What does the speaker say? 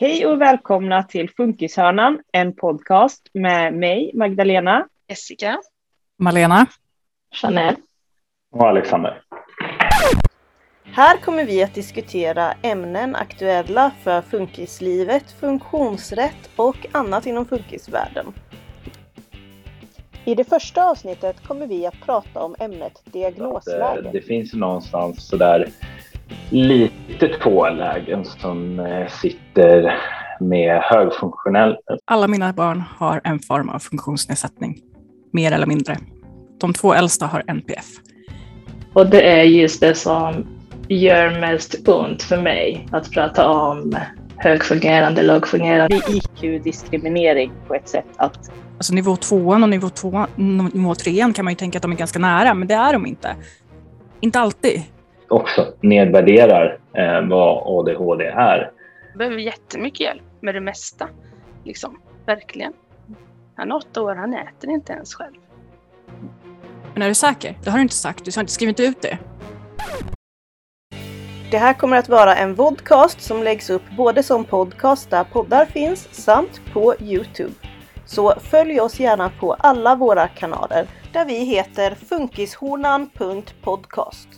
Hej och välkomna till Funkishörnan, en podcast med mig, Magdalena, Jessica, Malena, Chanel och Alexander. Här kommer vi att diskutera ämnen aktuella för funkislivet, funktionsrätt och annat inom funkisvärlden. I det första avsnittet kommer vi att prata om ämnet diagnosläge. Det, det finns någonstans sådär litet få lägen som eh, sitter med högfunktionell... Alla mina barn har en form av funktionsnedsättning, mer eller mindre. De två äldsta har NPF. Och det är just det som gör mest ont för mig, att prata om högfungerande, lågfungerande. Det är IQ-diskriminering på ett sätt att Alltså nivå tvåan och nivå, tvåan, nivå trean kan man ju tänka att de är ganska nära, men det är de inte. Inte alltid. Också nedvärderar eh, vad ADHD är. Jag behöver jättemycket hjälp med det mesta. Liksom, verkligen. Han är åtta år, han äter inte ens själv. Men är du säker? Det har du inte sagt. Du har inte skrivit ut det. Det här kommer att vara en vodcast som läggs upp både som podcast där poddar finns samt på Youtube. Så följ oss gärna på alla våra kanaler där vi heter funkishornan.podcast.